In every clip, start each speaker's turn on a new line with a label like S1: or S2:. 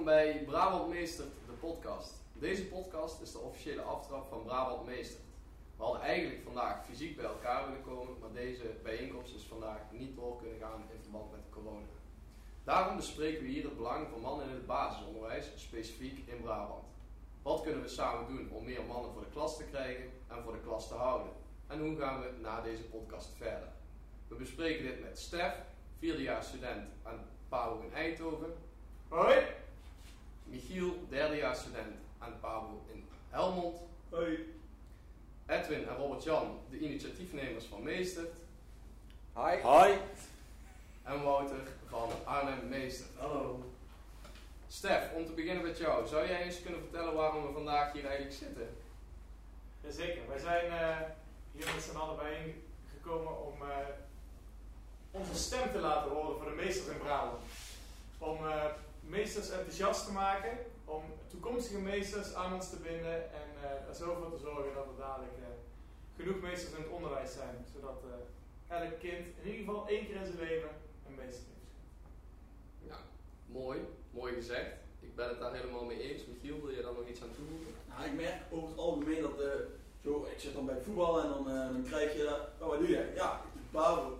S1: Welkom bij Brabant Meestert, de podcast. Deze podcast is de officiële aftrap van Brabant Meestert. We hadden eigenlijk vandaag fysiek bij elkaar willen komen, maar deze bijeenkomst is vandaag niet door kunnen gaan in verband met corona. Daarom bespreken we hier het belang van mannen in het basisonderwijs, specifiek in Brabant. Wat kunnen we samen doen om meer mannen voor de klas te krijgen en voor de klas te houden? En hoe gaan we na deze podcast verder? We bespreken dit met Stef, vierdejaars student aan PABO in Eindhoven.
S2: Hoi.
S1: Michiel, derdejaars student aan PABO in Helmond.
S2: Hoi.
S1: Edwin en Robert-Jan, de initiatiefnemers van Meestert.
S3: Hi.
S2: Hoi.
S1: En Wouter van Arnhem Meestert.
S2: Hallo.
S1: Stef, om te beginnen met jou. Zou jij eens kunnen vertellen waarom we vandaag hier eigenlijk zitten?
S2: Jazeker, wij zijn eh, hier met z'n allen bijeengekomen om eh, onze stem te laten horen voor de meesters in Brabant. Om eh, meesters enthousiast te maken, om toekomstige meesters aan ons te binden en eh, er zo voor te zorgen dat er dadelijk eh, genoeg meesters in het onderwijs zijn. Zodat eh, elk kind in ieder geval één keer in zijn leven een meester heeft.
S1: Ja, mooi. Mooi gezegd. Ik ben het daar helemaal mee eens. Michiel, wil je daar nog iets aan toevoegen?
S3: Nou, ik merk over het algemeen dat, eh, zo, ik zit dan bij het voetbal en dan, eh, dan krijg je, oh wat doe je? Ja, ik doe.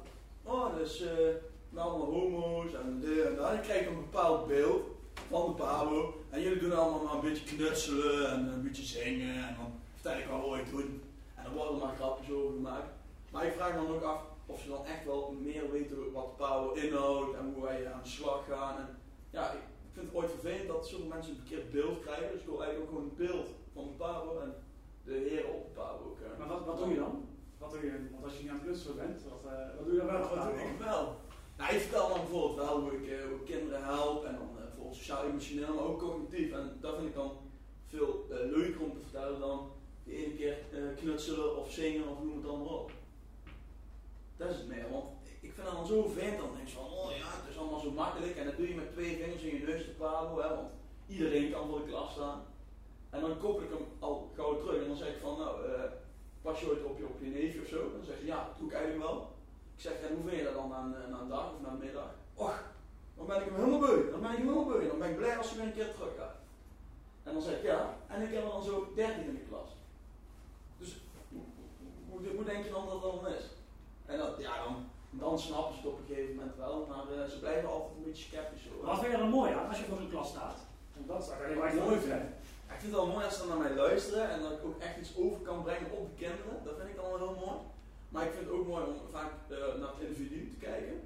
S3: Oh, dus eh met allemaal homo's en dit en dat. En dan krijg je een bepaald beeld van de pabo. En jullie doen allemaal maar een beetje knutselen en een beetje zingen en dan vertel ik wel je doen. En dan worden er maar grapjes over gemaakt. Maar ik vraag me dan ook af of ze dan echt wel meer weten wat de pabo inhoudt en hoe wij aan de slag gaan. En ja, ik vind het ooit vervelend dat zoveel mensen een verkeerd beeld krijgen. Dus ik wil eigenlijk ook gewoon een beeld van de Pabo en de heren op de Pabo eh.
S4: Maar wat, wat doe je dan? Wat doe je? Want als je niet aan het knutselen bent, wat, eh, wat doe je dan wel?
S3: Wat doe ik wel? Nou, ik vertel dan bijvoorbeeld wel hoe ik, eh, hoe ik kinderen help en dan eh, bijvoorbeeld sociaal-emotioneel, maar ook cognitief. En dat vind ik dan veel eh, leuker om te vertellen dan de ene keer knutselen of zingen of noem het dan maar op. Dat is het meer, want ik vind dat dan zo vervelend. Dan denk je van, oh ja, het is allemaal zo makkelijk. En dat doe je met twee vingers in je neus te hè, want iedereen kan voor de klas staan. En dan koppel ik hem al gauw terug en dan zeg ik van, nou, pas je ooit op je, op je neefje of zo? Dan zeg je, ja, dat doe ik eigenlijk wel. Ik zeg, en hoe vind je dat dan na een, een dag of na een middag? Och, dan ben ik hem helemaal beu. Dan ben ik hem helemaal beu. Dan ben ik blij als hij weer een keer terug gaat. En dan zeg ik, ja, en ik heb er dan zo 13 in de klas. Dus hoe, hoe, denk je dan dat dat dan is? En dat, ja, dan, dan snappen ze het op een gegeven moment wel, maar eh, ze blijven altijd een beetje sceptisch.
S4: Wat vind je er dan mooi aan als je voor zo'n klas staat? Want dat is eigenlijk je mooi
S3: Ik vind het wel mooi als ze naar mij luisteren en dat ik ook echt iets over kan brengen op de kinderen. Dat vind ik dan wel heel mooi. Maar ik vind het ook mooi om vaak eh, naar het individu te kijken.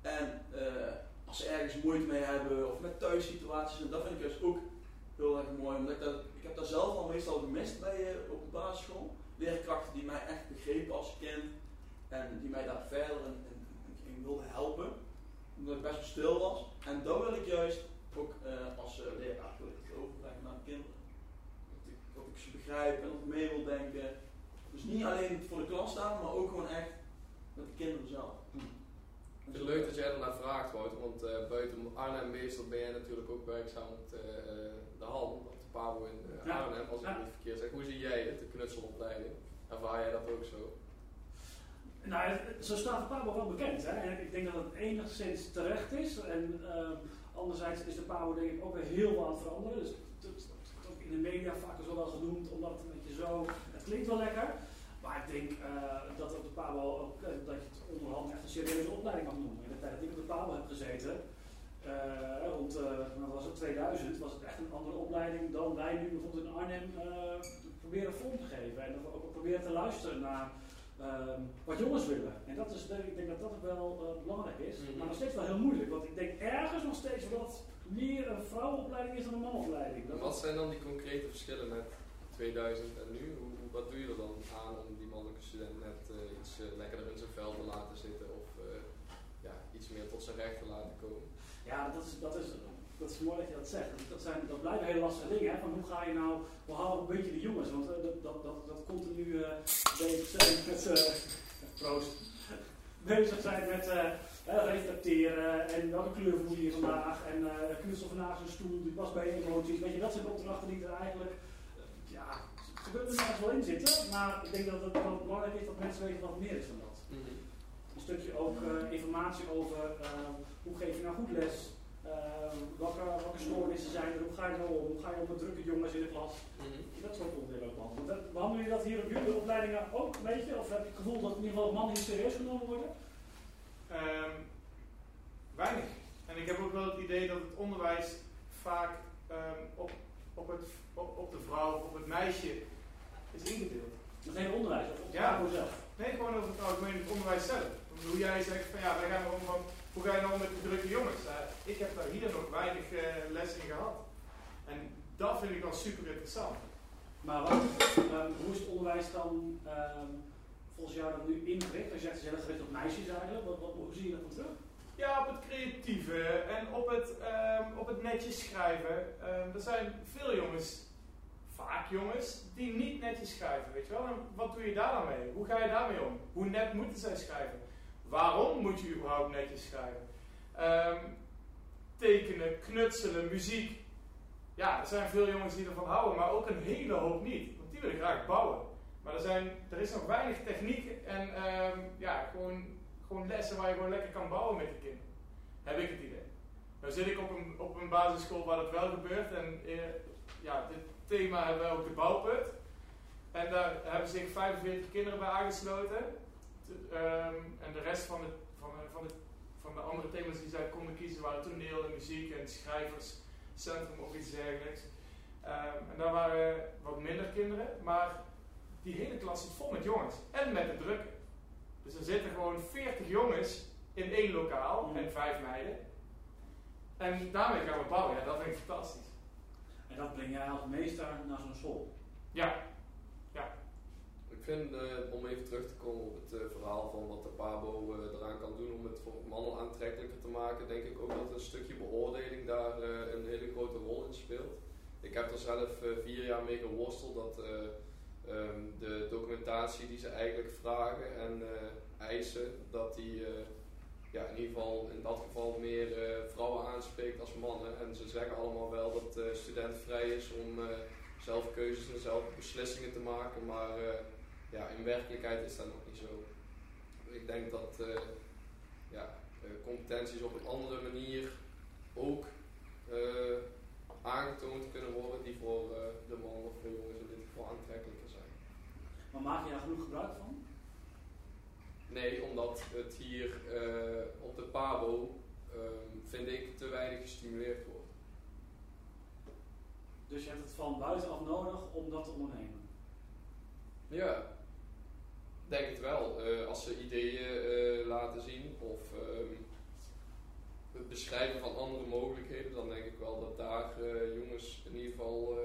S3: En eh, als ze ergens moeite mee hebben of met thuissituaties, en dat vind ik juist ook heel erg mooi. Omdat ik, dat, ik heb daar zelf al meestal gemist bij, eh, op de basisschool. Leerkrachten die mij echt begrepen als kind en die mij daar verder in, in, wilden helpen. Omdat ik best wel stil was. En dat wil ik juist ook als leraar overbrengen naar de kinderen. Dat ik, ze begrijp en dat mee wil denken. Dus niet alleen voor de klas staan, maar ook gewoon echt met de kinderen zelf.
S1: Ik vind het leuk dat jij ernaar vraagt, Wouter, want eh, buiten Arnhem Meester ben jij natuurlijk ook werkzaam op de, eh, de HAL, op de PABO in eh,
S4: Ja.
S1: Arnhem, als ik
S4: Ja.
S1: het niet verkeerd zeg. Hoe zie jij het, de knutselopleiding? Ervaar jij dat ook zo?
S4: Nou, zo staat de Pabo wel bekend. Hè? En ik denk dat het enigszins terecht is. En ehm, anderzijds is de Pabo denk ik ook weer heel wat aan het veranderen. Dus het wordt in de media vaak zo wel genoemd, omdat het een beetje zo... Klinkt wel lekker. Maar ik denk eh, dat op de Pabo ook, eh, dat je het onderhand echt een serieuze opleiding mag noemen. In de tijd dat ik op de Pabo heb gezeten, eh, rond wat was het 2000, was het echt een andere opleiding dan wij nu bijvoorbeeld in Arnhem proberen vorm te geven. En ook proberen te luisteren naar ehm, wat jongens willen. En dat is, ik denk dat dat wel belangrijk is.
S1: Mhm.
S4: Maar nog steeds wel heel moeilijk, want ik denk ergens nog steeds dat het meer een vrouwenopleiding is dan een manopleiding. Dat
S1: wat zijn dan die concrete verschillen met 2000 en nu? Hoe- wat doe je er dan aan om die mannelijke student net eh, iets eh, lekkerder in zijn vel te laten zitten of eh, ja, iets meer tot zijn recht te laten komen?
S4: Ja, dat is, dat, is, dat is mooi dat je dat zegt. Dat, zijn, dat blijven hele lastige dingen. Hè? Van hoe ga je nou, hoe hou je een beetje de jongens? Want dat, dat, dat, dat continu bezig zijn met, proost, bezig zijn met eh, reflecteren en welke kleur voel je vandaag en uh, knutsel vandaag zijn stoel, die past bij emoties. Weet je, dat zijn opdrachten die er eigenlijk, ja, ze kunnen er ergens wel in zitten, maar ik denk dat het wel belangrijk is dat mensen weten wat meer is dan dat. Een stukje ook eh, informatie over eh, hoe geef je nou goed les. Ehm, welke, welke stoornissen zijn er? Hoe ga je om? Hoe ga je om met drukke jongens in de klas?
S1: Mhm.
S4: Dat soort onderdelen ook behandelen. Dat- Behandelen jullie dat hier op jullie opleidingen ook een beetje? Of heb je het gevoel dat in ieder geval mannen hier serieus genomen worden?
S2: Ehm, weinig. En ik heb ook wel het idee dat het onderwijs vaak ehm, op, op, het, op, op de vrouw, op het meisje is ingedeeld.
S4: Hele onderwijs, of
S2: Ja.
S4: PABO zelf?
S2: Nee, gewoon over het algemeen het onderwijs zelf. Hoe jij zegt van ja, wij gaan erom van, hoe ga je nou om met de drukke jongens? Ik heb daar hier nog weinig eh, les in gehad. En dat vind ik wel super interessant.
S4: Maar wat, ehm, hoe is het onderwijs dan ehm, volgens jou dan nu ingericht? Als je zegt, ze zijn gericht op meisjes eigenlijk. Wat, wat, hoe zie je dat dan terug?
S2: Ja, op het creatieve en op het, ehm, op het netjes schrijven. Er zijn veel jongens, vaak jongens, die niet netjes schrijven, weet je wel. En wat doe je daar dan mee? Hoe ga je daarmee om? Hoe net moeten zij schrijven? Waarom moet je überhaupt netjes schrijven? Ehm, tekenen, knutselen, muziek. Ja, er zijn veel jongens die ervan houden, maar ook een hele hoop niet. Want die willen graag bouwen. Maar er, zijn, er is nog weinig techniek en ehm, ja, gewoon, gewoon lessen waar je gewoon lekker kan bouwen met de kinderen. Heb ik het idee. Nou zit ik op een, op een basisschool waar dat wel gebeurt. En eh, ja, dit thema hebben wij ook de bouwput. En daar hebben zich 45 kinderen bij aangesloten. Ehm, en de rest van de, van, de, van, de, van de andere thema's die zij konden kiezen waren toneel en muziek en schrijverscentrum of iets dergelijks. Ehm, en daar waren wat minder kinderen, maar die hele klas zit vol met jongens. En met de drukken. Dus er zitten gewoon 40 jongens in één lokaal
S4: Mhm.
S2: en vijf meiden. En daarmee gaan we bouwen. Ja, dat vind ik fantastisch.
S4: En dat breng jij als meester naar zo'n school.
S2: Ja,
S1: Ik vind, eh, om even terug te komen op het eh, verhaal van wat de PABO eh, eraan kan doen om het voor mannen aantrekkelijker te maken, denk ik ook dat een stukje beoordeling daar eh, een hele grote rol in speelt. Ik heb er zelf eh, vier jaar mee geworsteld dat eh, ehm, de documentatie die ze eigenlijk vragen en eh, eisen, dat die eh, ja, in ieder geval in dat geval meer eh, vrouwen aanspreekt als mannen. En ze zeggen allemaal wel dat de student vrij is om eh, zelf keuzes en zelf beslissingen te maken, maar ja, in werkelijkheid is dat nog niet zo. Ik denk dat ja, competenties op een andere manier ook eh, aangetoond kunnen worden die voor de man of de jongens in dit geval aantrekkelijker zijn.
S4: Maar maak je daar genoeg gebruik van?
S1: Nee, omdat het hier eh, op de PABO ehm, vind ik te weinig gestimuleerd wordt.
S4: Dus je hebt het van buitenaf nodig om dat te ondernemen.
S1: Ja, denk het wel. Eh, als ze ideeën eh, laten zien of ehm, het beschrijven van andere mogelijkheden, dan denk ik wel dat daar jongens in ieder geval,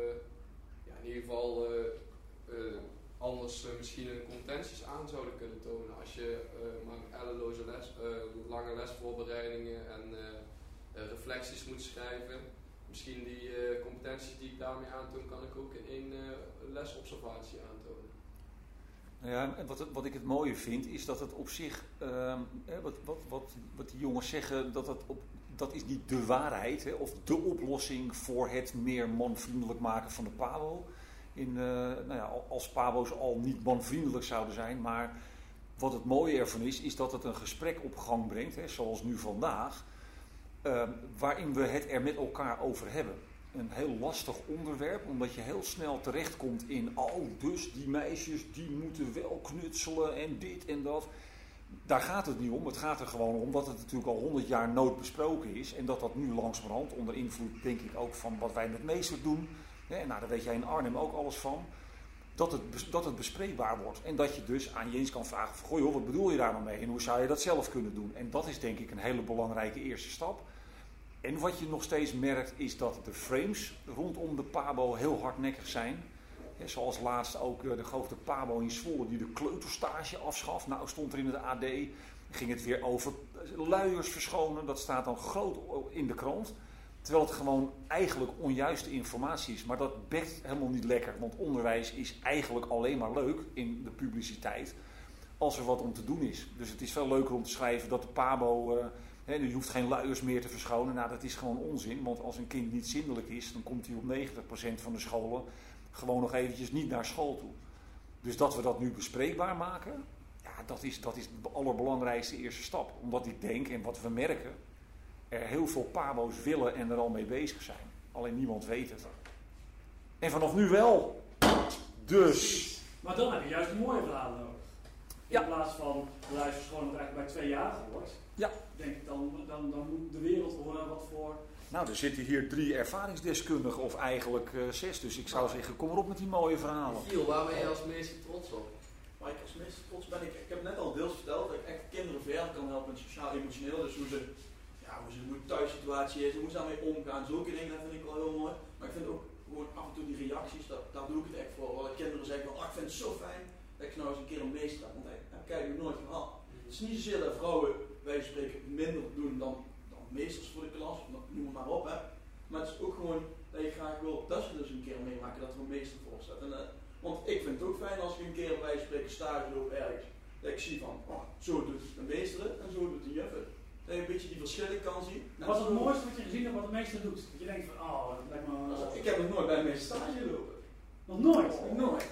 S1: ja, in ieder geval anders eh, misschien hun competenties aan zouden kunnen tonen. Als je eh, maar ellenloze les, eh, lange lesvoorbereidingen en reflecties moet schrijven. Misschien die competenties die ik daarmee aantoon, kan ik ook in één lesobservatie aantonen.
S5: Nou Ja, en wat, wat ik het mooie vind, is dat het op zich, ehm, wat, wat, wat, wat die jongens zeggen, dat, dat, op, dat is niet de waarheid, hè, of de oplossing voor het meer manvriendelijk maken van de PABO. In, eh, nou ja, als PABO's al niet manvriendelijk zouden zijn, maar wat het mooie ervan is, is dat het een gesprek op gang brengt, hè, zoals nu vandaag, ehm, waarin we het er met elkaar over hebben een heel lastig onderwerp, omdat je heel snel terechtkomt in, oh, dus die meisjes die moeten wel knutselen en dit en dat. Daar gaat het niet om. Het gaat er gewoon om dat het natuurlijk al honderd jaar nooit besproken is. En dat dat nu langzamerhand, onder invloed denk ik ook van wat wij met meester doen. Nou, daar weet jij in Arnhem ook alles van. Dat het, dat het bespreekbaar wordt. En dat je dus aan Jens kan vragen: van, goh, wat bedoel je daar nou mee? En hoe zou je dat zelf kunnen doen? En dat is denk ik een hele belangrijke eerste stap. En wat je nog steeds merkt is dat de frames rondom de Pabo heel hardnekkig zijn. Ja, zoals laatst ook eh, de grote Pabo in Zwolle die de kleuterstage afschaft. Nou stond er in het AD, ging het weer over luiers verschonen. Dat staat dan groot in de krant. Terwijl het gewoon eigenlijk onjuiste informatie is. Maar dat bekt helemaal niet lekker. Want onderwijs is eigenlijk alleen maar leuk in de publiciteit. Als er wat om te doen is. Dus het is veel leuker om te schrijven dat de Pabo... eh, Hè, je hoeft geen luiers meer te verschonen. Nou, dat is gewoon onzin. Want als een kind niet zindelijk is, dan komt hij op 90% van de scholen gewoon nog eventjes niet naar school toe. Dus dat we dat nu bespreekbaar maken, ja, dat is, dat is de allerbelangrijkste eerste stap. Omdat ik denk, en wat we merken, er heel veel pabo's willen en er al mee bezig zijn. Alleen niemand weet het. En vanaf nu wel. Dus.
S4: Maar dan heb je juist een mooie verhalen nodig.
S5: Ja.
S4: In plaats van de luisterschool dat eigenlijk bij twee jaar wordt.
S5: Ja.
S4: Denk ik dan, dan, dan moet de wereld horen wat voor.
S5: Nou, er zitten hier drie ervaringsdeskundigen, of eigenlijk eh, zes. Dus ik zou zeggen, kom erop met die mooie verhalen.
S1: Giel, waar ben je als meester trots op?
S3: Maar ik als meester trots ben ik, ik heb net al deels verteld dat ik echt kinderen verder kan helpen met sociaal-emotioneel. Dus hoe ze, ze hoe de thuissituatie is, hoe ze daarmee omgaan. Zulke dingen dat vind ik wel heel mooi. Maar ik vind ook gewoon af en toe die reacties, dat, daar doe ik het echt voor. Waar kinderen zeggen van, ah, ik vind het zo fijn dat ik nou eens een keer een meester heb. Want daar heb ik nooit gehad. Het is niet zozeer dat vrouwen, wij spreken, minder doen dan, dan meesters voor de klas, noem het maar op. Hè. Maar het is ook gewoon dat je graag wil dat ze dus een keer meemaken dat er een meester voor staat. En, eh, want ik vind het ook fijn als ik een keer bij spreken stage loop ergens. Dat ik zie van, oh, zo doet een meester het en zo doet de juf het. Dat je een beetje die verschillen kan zien. En
S4: Wat is het mooiste wat je gezien hebt wat de meester doet? Dat je denkt van, oh, dat lijkt me...
S3: Ik heb nog nooit bij een meester stage gelopen.
S4: Nog nooit.
S3: Nooit.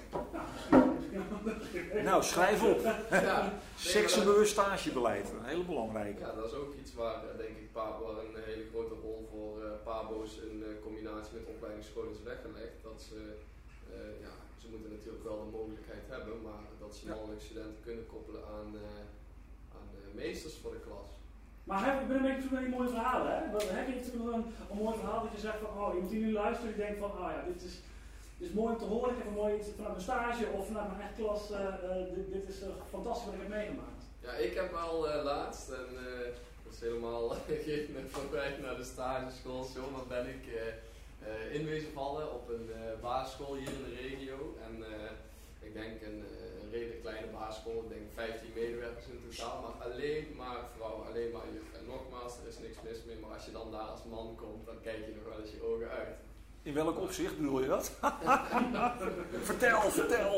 S4: Nou,
S5: Nou, schrijf op.
S1: Ja,
S5: Seksueel stagebeleid, een hele belangrijke.
S1: Ja, dat is ook iets waar eh, denk ik pa- waar een hele grote rol voor eh, pabo's in eh, combinatie met opleidingsscholen is weggelegd. Dat ze, eh, ja, ze moeten natuurlijk wel de mogelijkheid hebben, maar dat ze
S5: Ja.
S1: mannelijke studenten kunnen koppelen aan, eh, aan eh, meesters voor de klas.
S4: Maar heb, ik ben een beetje naar die mooie verhalen. Hè? Want Heb je natuurlijk wel een, mooi verhaal dat je zegt van, oh, iemand die nu luistert, die denkt van, oh ja, dit is, is mooi om te horen. Ik heb een mooi iets vanuit mijn stage of vanuit mijn eigen klas. eh, eh, dit, is eh, fantastisch wat ik heb meegemaakt.
S1: Ja, ik heb eh, laatst, en dat is helemaal geen voorbij naar de stageschool, zo, maar ben ik eh, eh, in wezen vallen op een basisschool hier in de regio. En ik denk een, een redelijk kleine basisschool, ik denk 15 medewerkers in totaal, maar alleen maar vrouwen, alleen maar juf. En nogmaals, er is niks mis mee, maar als je dan daar als man komt, dan kijk je nog wel eens je ogen uit.
S5: In welk opzicht bedoel je dat? vertel, vertel.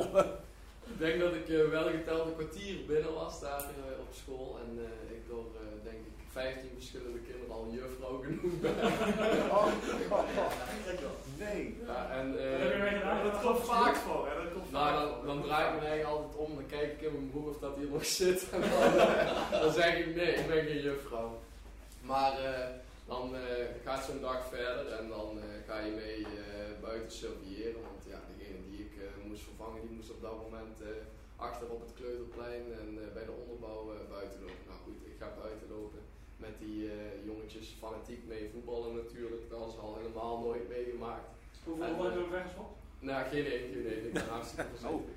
S1: Ik denk dat ik eh, wel geteld een kwartier binnen was daar eh, op school en eh, ik door denk ik 15 verschillende kinderen al juffrouw genoemd ben.
S5: Nee.
S1: Ja, en,
S4: Wat
S1: eh,
S4: heb je mee gedaan?
S2: dat komt vaak voor, hè? Dat komt
S1: nou, dan,
S2: voor.
S1: dan draai ik me eigenlijk altijd om, dan kijk ik in mijn broek of dat hier nog zit. En dan, eh, dan zeg ik nee, ik ben geen juffrouw. Maar eh, dan eh, gaat zo'n dag verder en dan eh, ga je mee eh, buiten surveilleren. Want ja, degene die ik eh, moest vervangen, die moest op dat moment eh, achter op het kleuterplein en eh, bij de onderbouw eh, buiten lopen. Nou goed, ik ga buiten lopen met die eh, jongetjes fanatiek mee voetballen natuurlijk. Dat hadden ze al helemaal nooit meegemaakt.
S4: Hoeveel hoeveel heb je er weggeschopt?
S1: Nou, geen eentje, nee, ik ben hartstikke voorzichtig.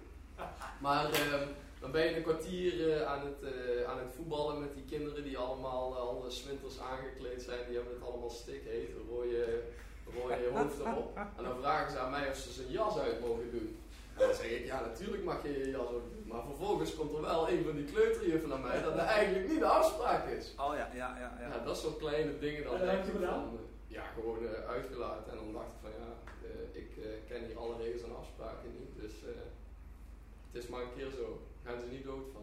S1: Maar ehm, dan ben je een kwartier eh, aan, het, eh, aan het voetballen met die kinderen die allemaal eh, al s winters aangekleed zijn. Die hebben het allemaal stikheet, rode, rode hoofd erop. En dan vragen ze aan mij of ze zijn jas uit mogen doen. En dan zeg ik, ja natuurlijk mag je je jas ook doen. Maar vervolgens komt er wel een van die kleuterjuffen naar mij dat dat eigenlijk niet de afspraak is.
S5: Oh ja, ja, ja.
S1: Ja, dat soort kleine dingen dan
S4: En
S1: denk
S4: heb je
S1: van, ja, gewoon eh, uitgelaten. En dan dacht ik van ja, eh, ik eh, ken hier alle regels en afspraken niet. Dus eh, het is maar een keer zo. Gaan ze niet dood van.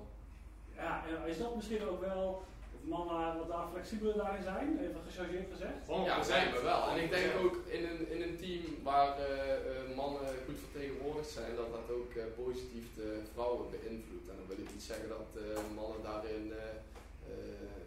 S4: Ja, en is dat misschien ook wel mannen wat daar flexibeler daarin zijn? Even gechargeerd gezegd.
S1: Ja, zijn we wel. En ik denk ook in een, in een team waar eh, eh, mannen goed vertegenwoordigd zijn, dat dat ook eh, positief de vrouwen beïnvloedt. En dan wil ik niet zeggen dat eh, mannen daarin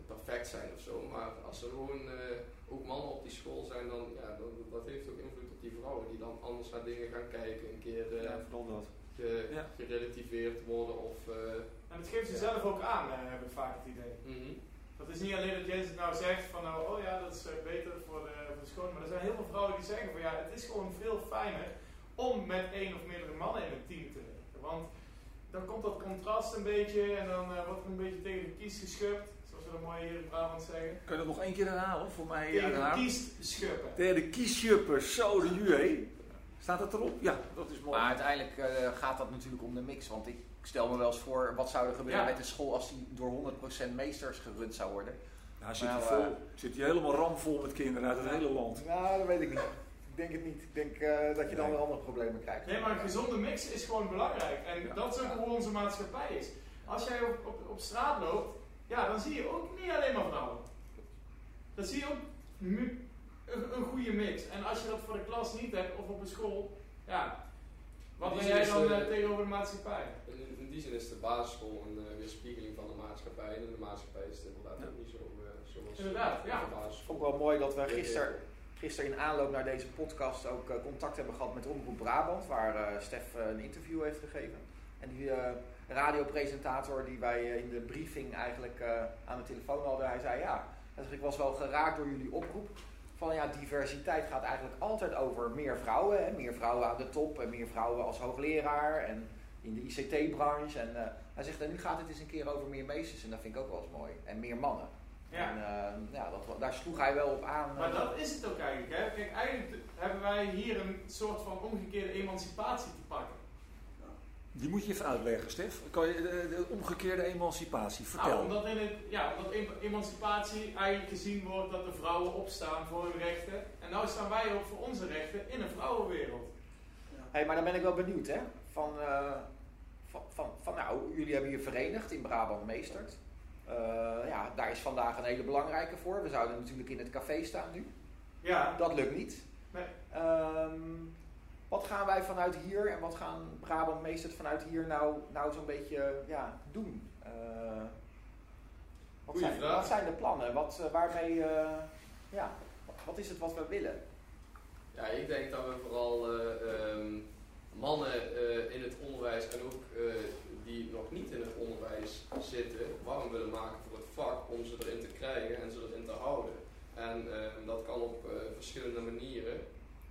S1: perfect zijn of zo. Maar als er gewoon eh, ook mannen op die school zijn, dan ja, dat, dat heeft ook invloed op die vrouwen die dan anders naar dingen gaan kijken. Een keer eh,
S5: Ja, vooral dat.
S1: ge-
S5: Ja.
S1: gerelativeerd worden of... eh,
S2: En het geeft ze zelf ook aan, eh, heb ik vaak het idee.
S1: mhm.
S2: Dat is niet alleen dat Jens het nou zegt van nou, oh ja, dat is eh, beter voor de, voor de schoon. Maar er zijn heel veel vrouwen die zeggen van ja, het is gewoon veel fijner om met één of meerdere mannen in een team te werken. Want dan komt dat contrast een beetje en dan eh, wordt er een beetje tegen de kies geschupt. Zoals we dat mooi hier in Brabant zeggen.
S5: Kun je dat nog één keer herhalen voor mij?
S2: Tegen de kies schuppen.
S5: Derde kiesjuppers, zo de UE. Staat het erop? Ja, dat is mooi.
S6: Maar uiteindelijk eh, gaat dat natuurlijk om de mix. Want ik stel me wel eens voor, wat zou er gebeuren
S2: Ja.
S6: met de school als die door 100% meesters gerund zou worden?
S5: Ja, zit hij
S6: Nou,
S5: vol.
S6: eh,
S5: Zit helemaal ramvol met kinderen uit het hele land.
S7: Nou, dat weet ik niet. Ik denk het niet. Ik denk eh, dat je dan
S5: Nee.
S7: weer andere problemen krijgt.
S2: Nee, maar een gezonde mix is gewoon belangrijk. En
S5: Ja.
S2: dat is ook hoe onze maatschappij is. Als jij op, op, op straat loopt, ja, dan zie je ook niet alleen maar vrouwen. Dan zie je ook een, een goede mix. En als je dat voor de klas niet hebt of op een school, ja, Wat
S1: Die
S2: ben jij dan
S1: eh,
S2: tegenover de maatschappij?
S1: Die zin is de basisschool een eh, weerspiegeling van de maatschappij. En in de maatschappij is het inderdaad
S5: Ja.
S1: ook niet zo eh, zoals
S2: Inderdaad, ja.
S1: de basisschool.
S6: vond ik wel mooi dat we gisteren gisteren in aanloop naar deze podcast ook eh, contact hebben gehad met Omroep Brabant, waar eh, Stef eh, een interview heeft gegeven. En die eh, radiopresentator die wij eh, in de briefing eigenlijk eh, aan de telefoon hadden, hij zei ja, ik was wel geraakt door jullie oproep. Van ja, diversiteit gaat eigenlijk altijd over meer vrouwen. Hè? Meer vrouwen aan de top en meer vrouwen als hoogleraar en in de ICT-branche. En eh, hij zegt, en nu gaat het eens een keer over meer meesters en dat vind ik ook wel eens mooi. En meer mannen.
S2: Ja.
S6: En eh, ja, dat, daar sloeg hij wel op aan.
S2: Maar
S6: eh,
S2: dat is het ook eigenlijk. Hè? Kijk, eigenlijk hebben wij hier een soort van omgekeerde emancipatie te pakken.
S5: Die moet je even uitleggen, Stef. Kan je de, de omgekeerde emancipatie vertellen?
S2: Nou, omdat, in het, ja, omdat em- emancipatie eigenlijk gezien wordt dat de vrouwen opstaan voor hun rechten. En nou staan wij ook voor onze rechten in een vrouwenwereld.
S6: Hey, maar dan ben ik wel benieuwd, hè? Van, eh, van, van, van, nou, jullie hebben je verenigd in Brabant Meestert. Eh, ja, daar is vandaag een hele belangrijke voor. We zouden natuurlijk in het café staan nu.
S2: Ja,
S6: Dat lukt niet.
S2: Nee.
S6: Ehm, wat gaan wij vanuit hier en wat gaan Brabant Meestert vanuit hier nou, nou zo'n beetje ja, doen? Eh, wat,
S1: Goeie
S6: zijn,
S1: vraag.
S6: wat zijn de plannen? Wat, eh, waarmee, ja, wat is het wat we willen?
S1: Ja, ik denk dat we vooral eh, ehm, mannen eh, in het onderwijs en ook eh, die nog niet in het onderwijs zitten, warm willen maken voor het vak om ze erin te krijgen en ze erin te houden. En ehm, dat kan op eh, verschillende manieren.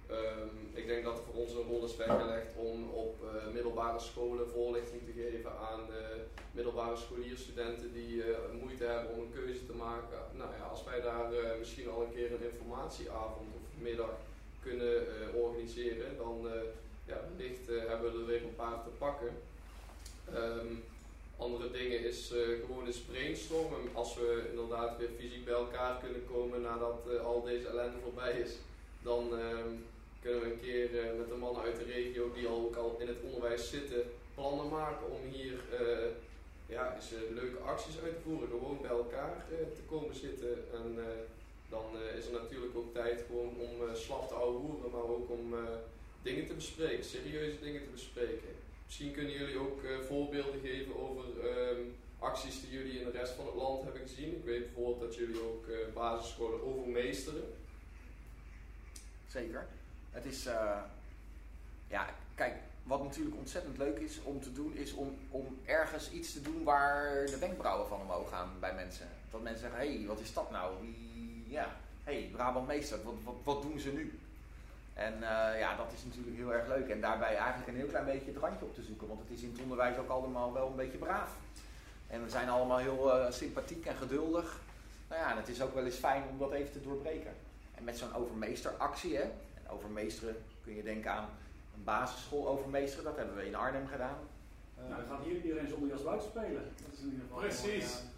S1: Ehm, ik denk dat er voor ons een rol is weggelegd om op eh, middelbare scholen voorlichting te geven aan eh, middelbare scholierstudenten die eh, moeite hebben om een keuze te maken. Nou ja, als wij daar eh, misschien al een keer een informatieavond of middag kunnen organiseren, dan ja, wellicht hebben we er weer een paar te pakken. Ehm, andere dingen is eh, gewoon eens brainstormen. Als we inderdaad weer fysiek bij elkaar kunnen komen nadat eh, al deze ellende voorbij is, dan ehm, kunnen we een keer eh, met de mannen uit de regio die al ook al in het onderwijs zitten, plannen maken om hier ja, eens, leuke acties uit te voeren. Gewoon bij elkaar te komen zitten. En dan is er natuurlijk ook tijd gewoon om uh, slap te ouwehoeren, maar ook om dingen te bespreken, serieuze dingen te bespreken. Misschien kunnen jullie ook eh, voorbeelden geven over ehm, acties die jullie in de rest van het land hebben gezien. Ik weet bijvoorbeeld dat jullie ook eh, basisscholen overmeesteren.
S6: Zeker. Het is, eh, ja, kijk, wat natuurlijk ontzettend leuk is om te doen, is om, om ergens iets te doen waar de wenkbrauwen van omhoog gaan bij mensen. Dat mensen zeggen, hé, hey, wat is dat nou? Ja, hé, hey, Brabant Meester, wat, wat, wat doen ze nu? En eh, ja, dat is natuurlijk heel erg leuk. En daarbij eigenlijk een heel klein beetje het randje op te zoeken, want het is in het onderwijs ook allemaal wel een beetje braaf. En we zijn allemaal heel eh, sympathiek en geduldig. Nou ja, en het is ook wel eens fijn om dat even te doorbreken. En met zo'n overmeesteractie, hè, en overmeesteren kun je denken aan een basisschool overmeesteren, dat hebben we in Arnhem gedaan. Eh,
S4: Nou, dan gaat hier iedereen zonder jas buiten spelen. Dat is in ieder geval
S2: Precies.
S4: een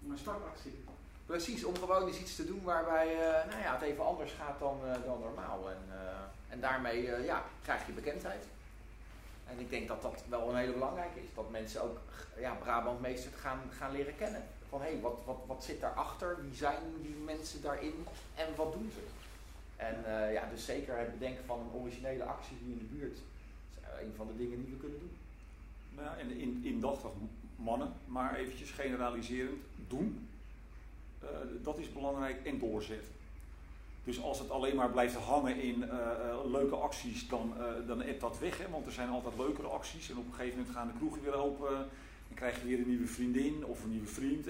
S4: mooie, uh, startactie.
S6: Precies, om gewoon eens iets te doen waarbij eh, nou ja, het even anders gaat dan, eh, dan normaal. En, eh, en daarmee ja, krijg je bekendheid. En ik denk dat dat wel een hele belangrijke is. Dat mensen ook ja, Brabant meester gaan, gaan leren kennen. Van hé, hey, wat, wat, wat zit daarachter? Wie zijn die mensen daarin? En wat doen ze? En ja, dus zeker het bedenken van een originele actie hier in de buurt. is eh, een van de dingen die we kunnen doen.
S5: Nou ja, en in, indachtig mannen, maar eventjes generaliserend, doen. Uh, dat is belangrijk en doorzetten. Dus als het alleen maar blijft hangen in uh, uh, leuke acties, dan, dan ebt dat weg. Hè? Want er zijn altijd leukere acties. En op een gegeven moment gaan de kroegen weer open. Dan krijg je weer een nieuwe vriendin of een nieuwe vriend.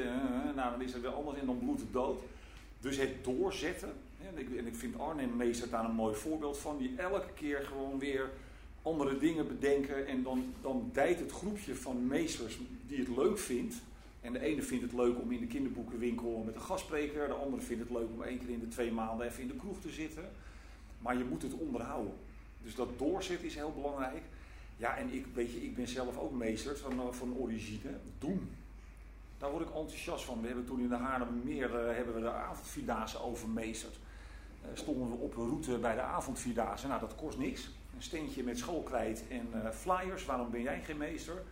S5: nou, dan is het weer anders en dan bloedt het dood. Dus het doorzetten. En ik, en ik vind Arnhem meester daar een mooi voorbeeld van. Die elke keer gewoon weer andere dingen bedenken. En dan, dan dijt het groepje van meesters die het leuk vindt. En de ene vindt het leuk om in de kinderboekenwinkel met een gastspreker. De andere vindt het leuk om één keer in de twee maanden even in de kroeg te zitten. Maar je moet het onderhouden. Dus dat doorzetten is heel belangrijk. Ja, en ik, weet je, ik ben zelf ook meester van, van origine. Doen. Daar word ik enthousiast van. We hebben toen in de Haarlemmermeer uh, hebben we de avondvierdaagse overmeesterd. Uh, stonden we op een route bij de avondvierdaagse. Nou, dat kost niks. Een steentje met schoolkrijt en uh, flyers. Waarom ben jij geen meester?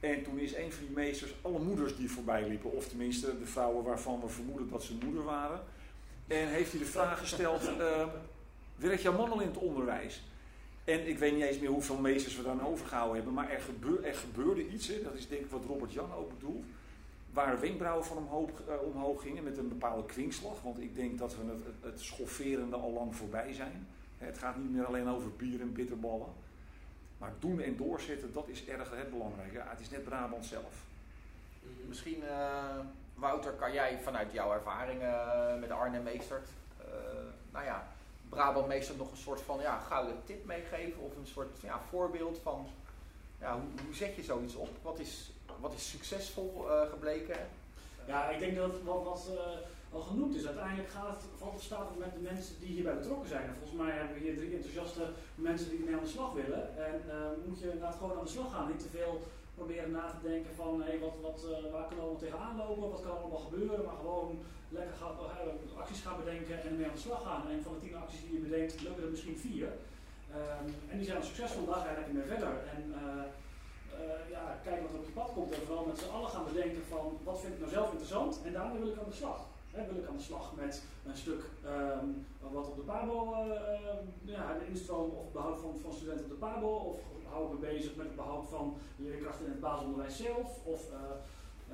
S5: En toen is een van die meesters alle moeders die voorbij liepen, of tenminste de vrouwen waarvan we vermoeden dat ze moeder waren. En heeft hij de vraag gesteld: uh, werkt jouw man al in het onderwijs? En ik weet niet eens meer hoeveel meesters we dan overgehouden hebben, maar er, gebeur, er gebeurde iets, hè, dat is denk ik wat Robert Jan ook bedoelt, waar de wenkbrauwen van omhoog, eh, omhoog gingen met een bepaalde kwinkslag. Want ik denk dat we het, het, het schofferende al lang voorbij zijn. Het gaat niet meer alleen over bier en bitterballen. Maar doen en doorzetten, dat is erg het belangrijke. Ja, het is net Brabant zelf.
S6: Misschien, eh, Wouter, kan jij vanuit jouw ervaringen eh, met Arnhem Meestert, eh, nou ja, Brabant Meestert nog een soort van ja, gouden tip meegeven? Of een soort ja, voorbeeld van, ja, hoe, hoe zet je zoiets op? Wat is, wat is succesvol eh, gebleken?
S4: Ja, ik denk dat wat, eh, al genoemd is, uiteindelijk gaat het, valt of staat het met de mensen die hierbij betrokken zijn. En volgens mij hebben we hier drie enthousiaste mensen die ermee aan de slag willen. En eh, moet je inderdaad gewoon aan de slag gaan. Niet te veel proberen na te denken van wat, wat, eh, waar kunnen we allemaal tegenaan lopen, wat kan er allemaal gebeuren. Maar gewoon lekker eh, acties gaan bedenken en ermee aan de slag gaan. En van de tien acties die je bedenkt, lukken er misschien vier. Ehm, en die zijn succesvol, daar ga je lekker mee verder. En, ja, kijken wat er op je pad komt en vooral met z'n allen gaan bedenken van wat vind ik nou zelf interessant en daarmee wil ik aan de slag. Wil ik aan de slag met een stuk ehm, wat op de Pabo, eh, ja, de instroom of behoud van, van studenten op de Pabo, of hou ik me bezig met het behoud van leerkrachten in het basisonderwijs zelf, of eh,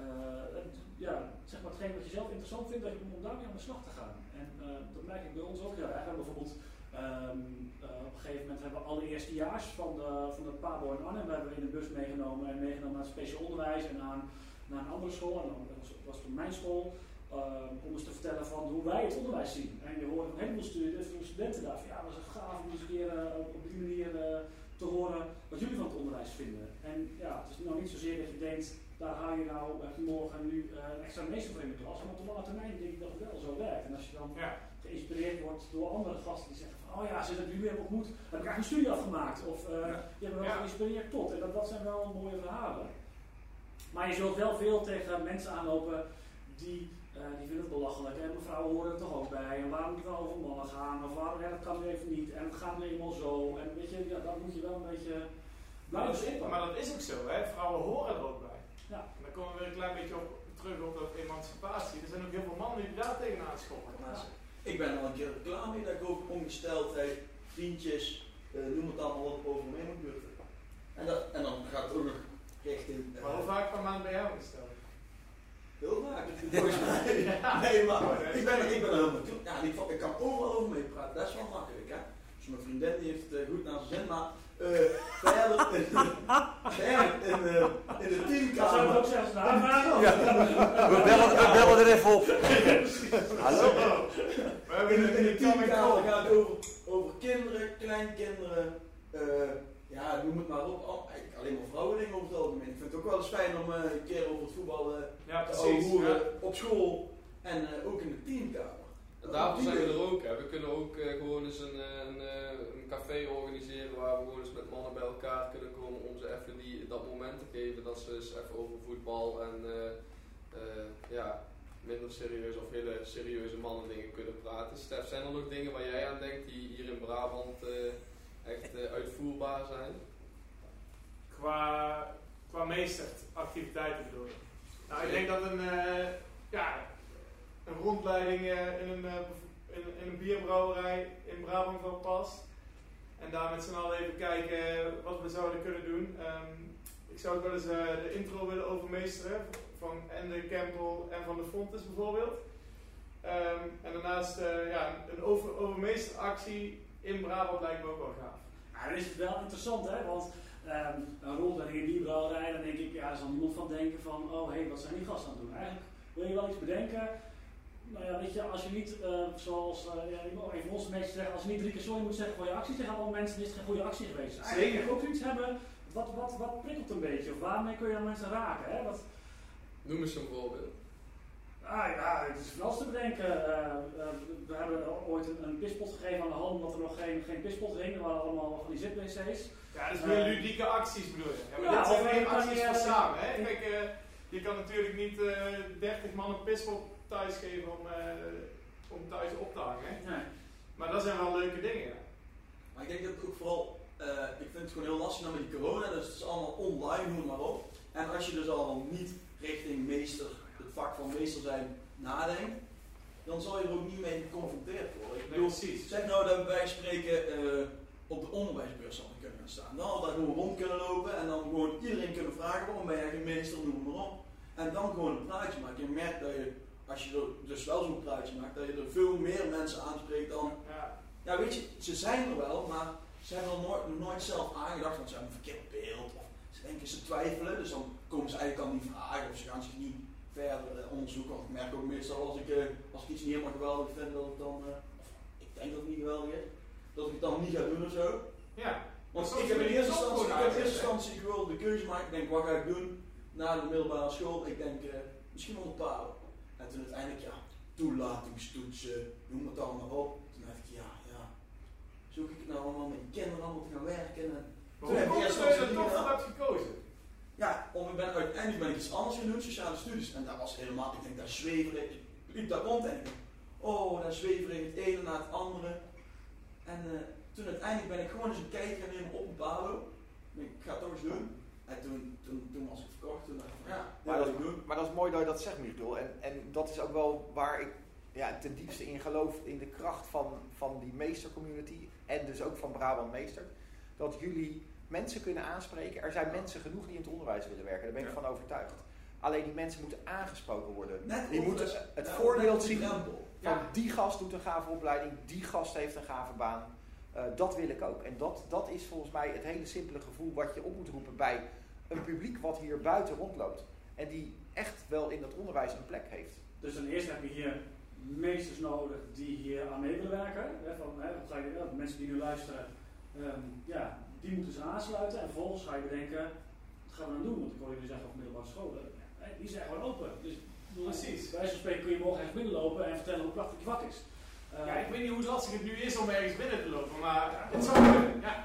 S4: eh, ja, zeg maar hetgeen wat je zelf interessant vindt, dat je, om daarmee aan de slag te gaan. En eh, dat merk ik bij ons ook heel erg. Bijvoorbeeld Ehm, eh, op een gegeven moment hebben we alle eerstejaars van de, van de Pabo in Arnhem hebben in de bus meegenomen en meegenomen naar het speciaal onderwijs en naar, naar een andere school. En dat was, was toen mijn school. Ehm, om eens te vertellen van hoe wij het onderwijs zien. En je hoort een heleboel studenten, studenten daar van ja, dat is gaaf om eens een keer eh, op die manier eh, te horen wat jullie van het onderwijs vinden. En ja, het is nou niet zozeer dat je denkt, daar haal je nou je morgen nu eh, een extra meester voor in de klas. Maar op de lange termijn denk ik dat het wel zo werkt. En als je dan
S2: Ja.
S4: geïnspireerd wordt door andere gasten die zeggen van, oh ja, ze hebben jullie hebben ontmoet, heb ik eigenlijk een studie afgemaakt. Of
S5: Ja.
S4: die hebben me wel
S2: Ja.
S4: geïnspireerd tot. En dat, dat zijn wel mooie verhalen. Maar je zult wel veel tegen mensen aanlopen die, eh, die vinden het belachelijk. En mevrouwen horen er toch ook bij. En waarom moet het wel over mannen gaan? Of waarom, ja, dat kan nu even niet. En het gaat nu eenmaal zo. En weet je, ja, dat moet je wel een beetje blijven zitten.
S2: Maar dat is ook zo, hè? vrouwen horen er ook bij.
S4: Ja.
S2: En dan komen we weer een klein beetje op, terug op dat emancipatie. Er zijn ook heel veel mannen die daar tegenaan schoppen.
S3: Ik ben al een keer klaar mee dat ik over ongesteldheid, vriendjes, eh, noem het allemaal op, over me heen. En, dat, en dan gaat het ook nog richting... eh,
S2: Maar hoe vaak per maand ben jij opgesteld?
S3: Heel vaak. Volgens mij. Nee, maar ik ben, ik ben er helemaal toe. Ja, ik, ik kan overal over mee praten. Dat is wel makkelijk, hè. Dus mijn vriendin die heeft het eh, goed naar zijn zin, maar eh verder in, verder in, in de
S4: Dat zou ik
S3: teamkamer.
S4: ook zelfs navragen.
S5: We bellen, we bellen er even op. Hallo?
S2: We hebben
S3: In de, in de
S2: een
S3: teamkamer gaat het over, over kinderen, kleinkinderen, eh, ja, noem het maar op. Al- eigenlijk alleen maar vrouwen dingen over het algemeen. Ik vind het ook wel eens fijn om eh, een keer over het voetbal
S2: Ja,
S3: te
S2: precies. Ja.
S3: op school en eh, ook in de teamkamer.
S1: En daarvoor zijn we er ook. Hè. We kunnen ook eh, gewoon eens een, eh, een, eh, een café organiseren waar we gewoon eens met mannen bij elkaar kunnen komen om ze even die, dat moment te geven dat ze eens even over voetbal en eh, eh, ja, minder serieus of hele serieuze mannen dingen kunnen praten. Stef, zijn er nog dingen waar jij aan denkt die hier in Brabant eh, echt eh, uitvoerbaar zijn?
S2: Qua, qua meesteractiviteiten bedoel je? Nou, ik denk dat een, eh, ja, een rondleiding eh, in, een, in, in een bierbrouwerij in Brabant wel past. En daar met z'n allen even kijken wat we zouden kunnen doen. Ehm, ik zou ook wel eens de intro willen overmeesteren van Ende Campbell en van de Fontes bijvoorbeeld. Ehm, en daarnaast ja, een over, overmeesteractie in Brabant lijkt me ook wel gaaf.
S4: Ja, dan is het wel interessant, hè? Want ehm een rondleiding in die brouwerij, dan denk ik, ja, er zal niemand van denken van, oh hé, hey, wat zijn die gasten aan het doen? Eigenlijk wil je wel iets bedenken. Nou ja, weet je, als je niet, eh, zoals eh ja, even onze mensen zeggen, als je niet drie keer sorry moet zeggen voor je actie tegen alle mensen, dan is het geen goede actie geweest. Eigenlijk
S2: Zeker.
S4: moet je ook iets hebben, wat, wat, wat prikkelt een beetje? Of waarmee kun je dan mensen raken? Hè? Wat,
S1: Noem eens zo'n voorbeeld.
S4: Ah ja, het is van alles te bedenken. Eh, eh, we hebben ooit een, een pispot gegeven aan de hand omdat er nog geen, geen pispot hing. Er waren allemaal van die zip-wc's.
S2: Ja, dus meer ludieke acties bedoel je. Ja, maar
S4: Ja,
S2: dit zijn
S4: kan
S2: acties voor samen. Hè? Kijk, eh, je kan natuurlijk niet eh 30 man een pispel thuis geven om, eh, om thuis op te hangen. Hè?
S4: Nee.
S2: Maar dat zijn wel leuke dingen. Ja.
S3: Maar ik denk dat het ook vooral, eh, ik vind het gewoon heel lastig nou met die corona, dus het is allemaal online, noem het maar op. En als je dus al niet richting meester, vak van meester zijn, nadenkt, dan zal je er ook niet mee geconfronteerd worden. Ik
S2: Nee,
S3: bedoel,
S2: precies.
S3: zeg nou dat we bij spreken eh, op de onderwijsbeurs hadden kunnen gaan staan. Dan hadden we gewoon rond kunnen lopen en dan gewoon iedereen kunnen vragen waarom ben jij geen meester, noem maar op. En dan gewoon een praatje maken. Je merkt dat je, als je er dus wel zo'n praatje maakt, dat je er veel meer mensen aanspreekt dan
S2: Ja.
S3: ja, weet je, ze zijn er wel, maar ze hebben er nooit, nooit zelf aangedacht, want ze hebben een verkeerd beeld. Of ze denken ze twijfelen, dus dan komen ze eigenlijk aan die vragen of ze gaan zich niet verder eh, onderzoeken. Want ik merk ook meestal als ik, eh, als ik iets niet helemaal geweldig vind, dat ik dan, eh, of ik denk dat het niet geweldig is, dat ik het dan niet ga doen of zo.
S2: Ja.
S3: Want ik heb in eerste instantie, ik heb in eerste instantie, wil de keuze maken, ik denk wat ga ik doen na de middelbare school. Ik denk misschien wel een paar. En toen uiteindelijk, ja, toelatingstoetsen, noem het allemaal op. Toen dacht ik, ja, ja, zoek ik nou allemaal met kinderen allemaal te gaan werken. En, Toen heb ik eerst
S2: dat er toch voor hebt gekozen?
S3: Ja, om, ik ben, uiteindelijk ben ik iets anders gaan doen, sociale studies. En dat was helemaal, ik denk, daar zweverig. Ik liep daar rond en ik oh, daar zweverig het ene na het andere. En eh, toen uiteindelijk ben ik gewoon eens een kijkje gaan nemen op een Palo. Ik ik ga het toch eens doen. En toen, toen, toen was ik verkocht, toen dacht ik van, ja,
S6: Maar
S3: dit
S6: dat,
S3: wil ik doen.
S6: maar dat is mooi dat je dat zegt, Michiel. En, en dat is ook wel waar ik ja, ten diepste in geloof, in de kracht van, van die meestercommunity. En dus ook van Brabant Meester. Dat jullie mensen kunnen aanspreken. Er zijn mensen genoeg die in het onderwijs willen werken. Daar ben ik
S5: Ja.
S6: van overtuigd. Alleen die mensen moeten aangesproken worden.
S3: Net
S6: Die moeten
S3: de-
S6: het
S3: ja,
S6: voorbeeld zien van
S2: Ja.
S6: die gast doet een gave opleiding, die gast heeft een gave baan. Eh, dat wil ik ook. En dat, dat is volgens mij het hele simpele gevoel wat je op moet roepen bij een publiek wat hier buiten rondloopt. En die echt wel in dat onderwijs een plek heeft.
S4: Dus ten eerste heb je hier meesters nodig die hier aan mee willen werken. Hè, van, hè, mensen die nu luisteren, ehm, ja, die moeten ze aansluiten. En vervolgens ga je bedenken, wat gaan we dan doen? Want ik hoor jullie zeggen over middelbare scholen. Hè, die zijn gewoon open. Dus
S2: Precies.
S4: Bij wijze van spreken kun je morgen ergens binnenlopen en vertellen hoe prachtig je vak is. Eh,
S2: Ja, ik weet niet hoe lastig het nu is om ergens binnen te lopen, maar het zou kunnen. Ja.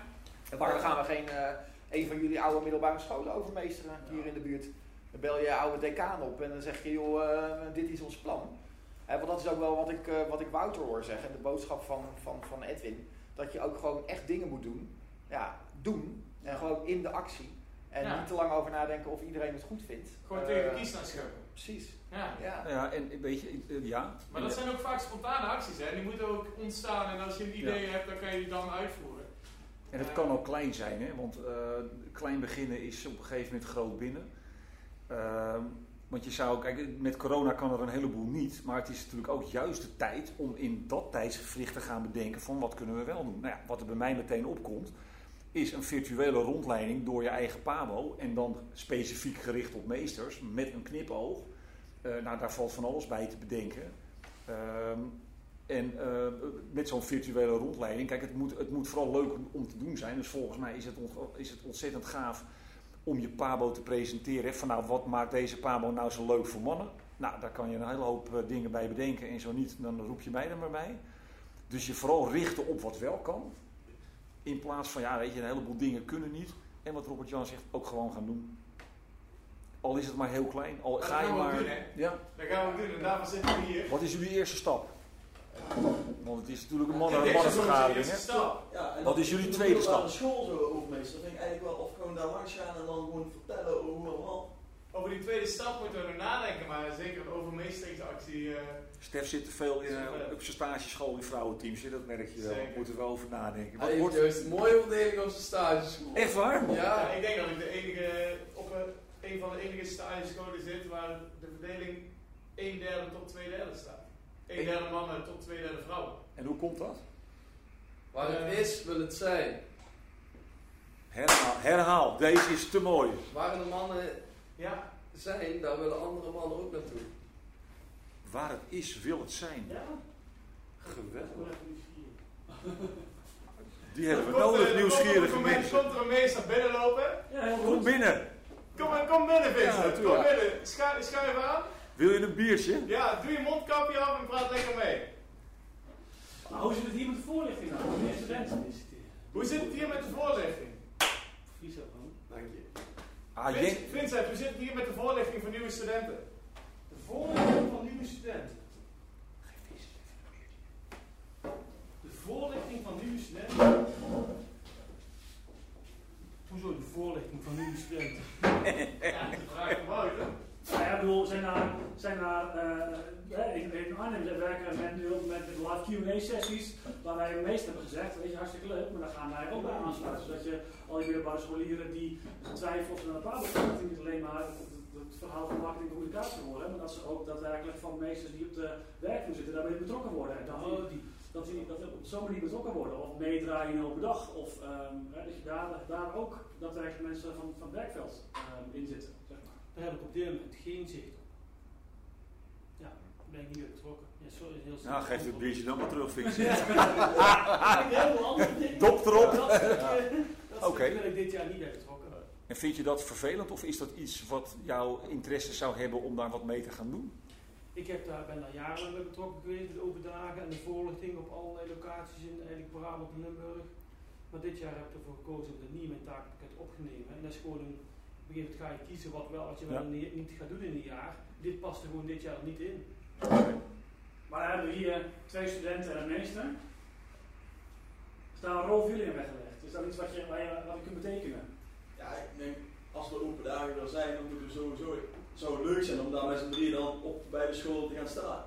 S6: En waarom gaan we geen eh, een van jullie oude middelbare scholen overmeesteren hier in de buurt? Dan bel je je oude decaan op en dan zeg je, joh, eh, dit is ons plan. Eh, want dat is ook wel wat ik, eh, wat ik Wouter hoor zeggen, de boodschap van, van, van Edwin. Dat je ook gewoon echt dingen moet doen. Ja, doen. En gewoon in de actie. En
S2: Ja.
S6: niet te lang over nadenken of iedereen het goed vindt.
S2: Gewoon
S6: Eh,
S2: tegen de kies naar schubben.
S6: Precies.
S2: Ja.
S6: Ja.
S5: Ja, en weet je, eh, ja.
S2: Maar dat zijn ook vaak spontane acties, hè? die moeten ook ontstaan en als je een idee hebt, dan kan je die dan uitvoeren.
S5: En het kan ook klein zijn, hè? want eh, klein beginnen is op een gegeven moment groot binnen. Ehm, want je zou, kijk, met corona kan er een heleboel niet, maar het is natuurlijk ook juist de tijd om in dat tijdsgevricht te gaan bedenken van wat kunnen we wel doen. Nou ja, wat er bij mij meteen opkomt, is een virtuele rondleiding door je eigen PABO en dan specifiek gericht op meesters met een knipoog. Eh, nou, daar valt van alles bij te bedenken. Ehm, en eh, met zo'n virtuele rondleiding, kijk, het moet, het moet vooral leuk om, te doen zijn. Dus volgens mij is het, is het ontzettend gaaf om je Pabo te presenteren. Van nou, wat maakt deze Pabo nou zo leuk voor mannen? Nou, daar kan je een hele hoop eh, dingen bij bedenken. En zo niet, dan roep je mij er maar bij. Dus je vooral richten op wat wel kan. In plaats van, ja, weet je, een heleboel dingen kunnen niet. En wat Robert Jan zegt, ook gewoon gaan doen. Al is het maar heel klein. Al
S2: dat
S5: ga je
S2: gaan we ook
S5: maar.
S2: doen, hè?
S5: Ja,
S2: Dat gaan we doen en daarvoor zitten we hier.
S5: wat is jullie eerste stap? Want het is natuurlijk een
S2: En
S5: mannen,
S2: onze
S5: mannenvergadering.
S2: eerste
S5: hè?
S2: stap.
S3: Ja, en
S5: Wat is jullie
S3: de
S5: tweede stap?
S3: school zo overmeester. Dat vind ik eigenlijk wel, of gewoon daar langs gaan en dan gewoon vertellen over hoe en wat.
S2: Over die tweede stap moeten we nog nadenken, maar zeker een overmeesteringsactie. eh
S5: Stef zit te veel in, op zijn stageschool in vrouwenteams. hè, Dat merk je wel.
S2: Zeker.
S5: Daar moeten we over nadenken. Wat
S1: Hij
S5: wordt...
S1: juist een mooie verdeling op zijn stageschool.
S5: Echt waar?
S2: ja.
S1: Ja.
S2: ik denk dat ik de enige, op een, een van de enige stagescholen zit waar de verdeling 1 derde tot 2 derde staat. 1 derde mannen tot 2 derde vrouwen.
S5: En hoe komt dat?
S1: Waar het
S2: Eh.
S1: is, wil het zijn.
S5: Herhaal, herhaal. Deze is te mooi.
S1: Waar de mannen
S2: Ja,
S1: zijn, daar willen andere mannen ook naartoe.
S5: Waar het is, wil het zijn.
S4: Ja,
S5: Geweldig. Die hebben we nodig,
S2: er
S5: nieuwsgierige mensen.
S2: Komt er een meester binnenlopen?
S4: Ja,
S5: Kom
S4: goed.
S5: binnen.
S2: Kom, kom binnen, Vincent.
S5: Ja,
S2: kom binnen. Schu- Schuif aan.
S5: Wil je een biertje?
S2: Ja, doe je mondkapje af en praat lekker mee.
S4: Maar hoe zit het hier met de voorlichting nou?
S2: Hoe zit het hier met de voorlichting?
S4: Vies ook gewoon.
S1: Dank je.
S5: Ah,
S2: Vincent, hoe zit het hier met de voorlichting van nieuwe studenten?
S4: De voorlichting van nieuwe studenten. De voorlichting van nieuwe studenten. Hoezo de voorlichting van nieuwe studenten?
S2: Ja, de vraag van Wouter.
S4: Nou ja, ik bedoel, zijn daar, zijn daar eh, eh, in, in Arnhem werken we nu ook met de live Q&A sessies, waar wij het meest hebben gezegd, weet je, hartstikke leuk, maar dan gaan wij ook bij aansluiten. Zodat je al die middelbare scholieren die getwijfeld zijn aan de Pabo niet alleen maar het, het- het verhaal van marketing en communicatie horen, maar dat ze ook daadwerkelijk van meesters die op de werkvloer zitten daarmee betrokken worden. En dat, die, die, dat, die, dat op zo'n manier betrokken worden, of meedraaien in een open dag, of ehm, hè, dat je daar, daar ook daadwerkelijk mensen van, van het werkveld ehm, in zitten. Zeg maar.
S8: Daar heb ik op dit moment geen zicht op. Ja, ben ik niet bij betrokken. Ja, sorry, heel
S5: Nou, geef het biertje dan maar terug.
S8: Ja, ik.
S5: Dop erop.
S8: Eh,
S5: Oké.
S8: ben ik dit jaar niet bij betrokken.
S5: En vind je dat vervelend of is dat iets wat jouw interesse zou hebben om daar wat mee te gaan doen?
S8: Ik heb daar, ben daar jarenlang bij betrokken geweest, de open dagen en de voorlichting op allerlei locaties in eigenlijk Brabant en Limburg. Maar dit jaar heb ik ervoor gekozen om dat niet in mijn takenpakket op te nemen. En dat is gewoon een, op een gegeven moment ga je kiezen wat, wel, wat je wel
S5: Ja.
S8: niet niet gaat doen in een jaar. Dit past er gewoon dit jaar niet in.
S4: Maar dan hebben we hier twee studenten en een meester. Is daar een rol voor jullie in weggelegd? Is dat iets wat je, waar je, wat je kunt betekenen?
S3: Ja, ik denk, als er open dagen er zijn, dan moeten we sowieso, zou het leuk zijn om daar met z'n drieën dan op bij de school te gaan staan.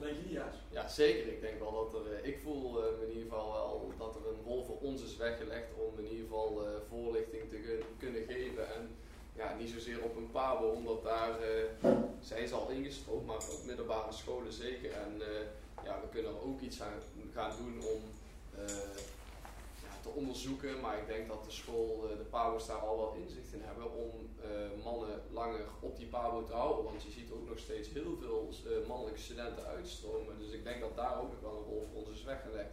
S3: Je?
S1: Ja, zeker. Ik denk wel dat er, eh, ik voel eh, in ieder geval wel dat er een rol voor ons is weggelegd om in ieder geval eh, voorlichting te kun- kunnen geven. En ja, niet zozeer op een pabo, omdat daar eh, zijn ze al ingestroomd, maar op middelbare scholen zeker. En ja, we kunnen er ook iets aan gaan doen om te onderzoeken. Maar ik denk dat de school, de pabo's daar al wel inzicht in hebben om op die pabo te houden. Want je ziet ook nog steeds heel veel eh, mannelijke studenten uitstromen. Dus ik denk dat daar ook nog wel een rol voor ons is weggelegd.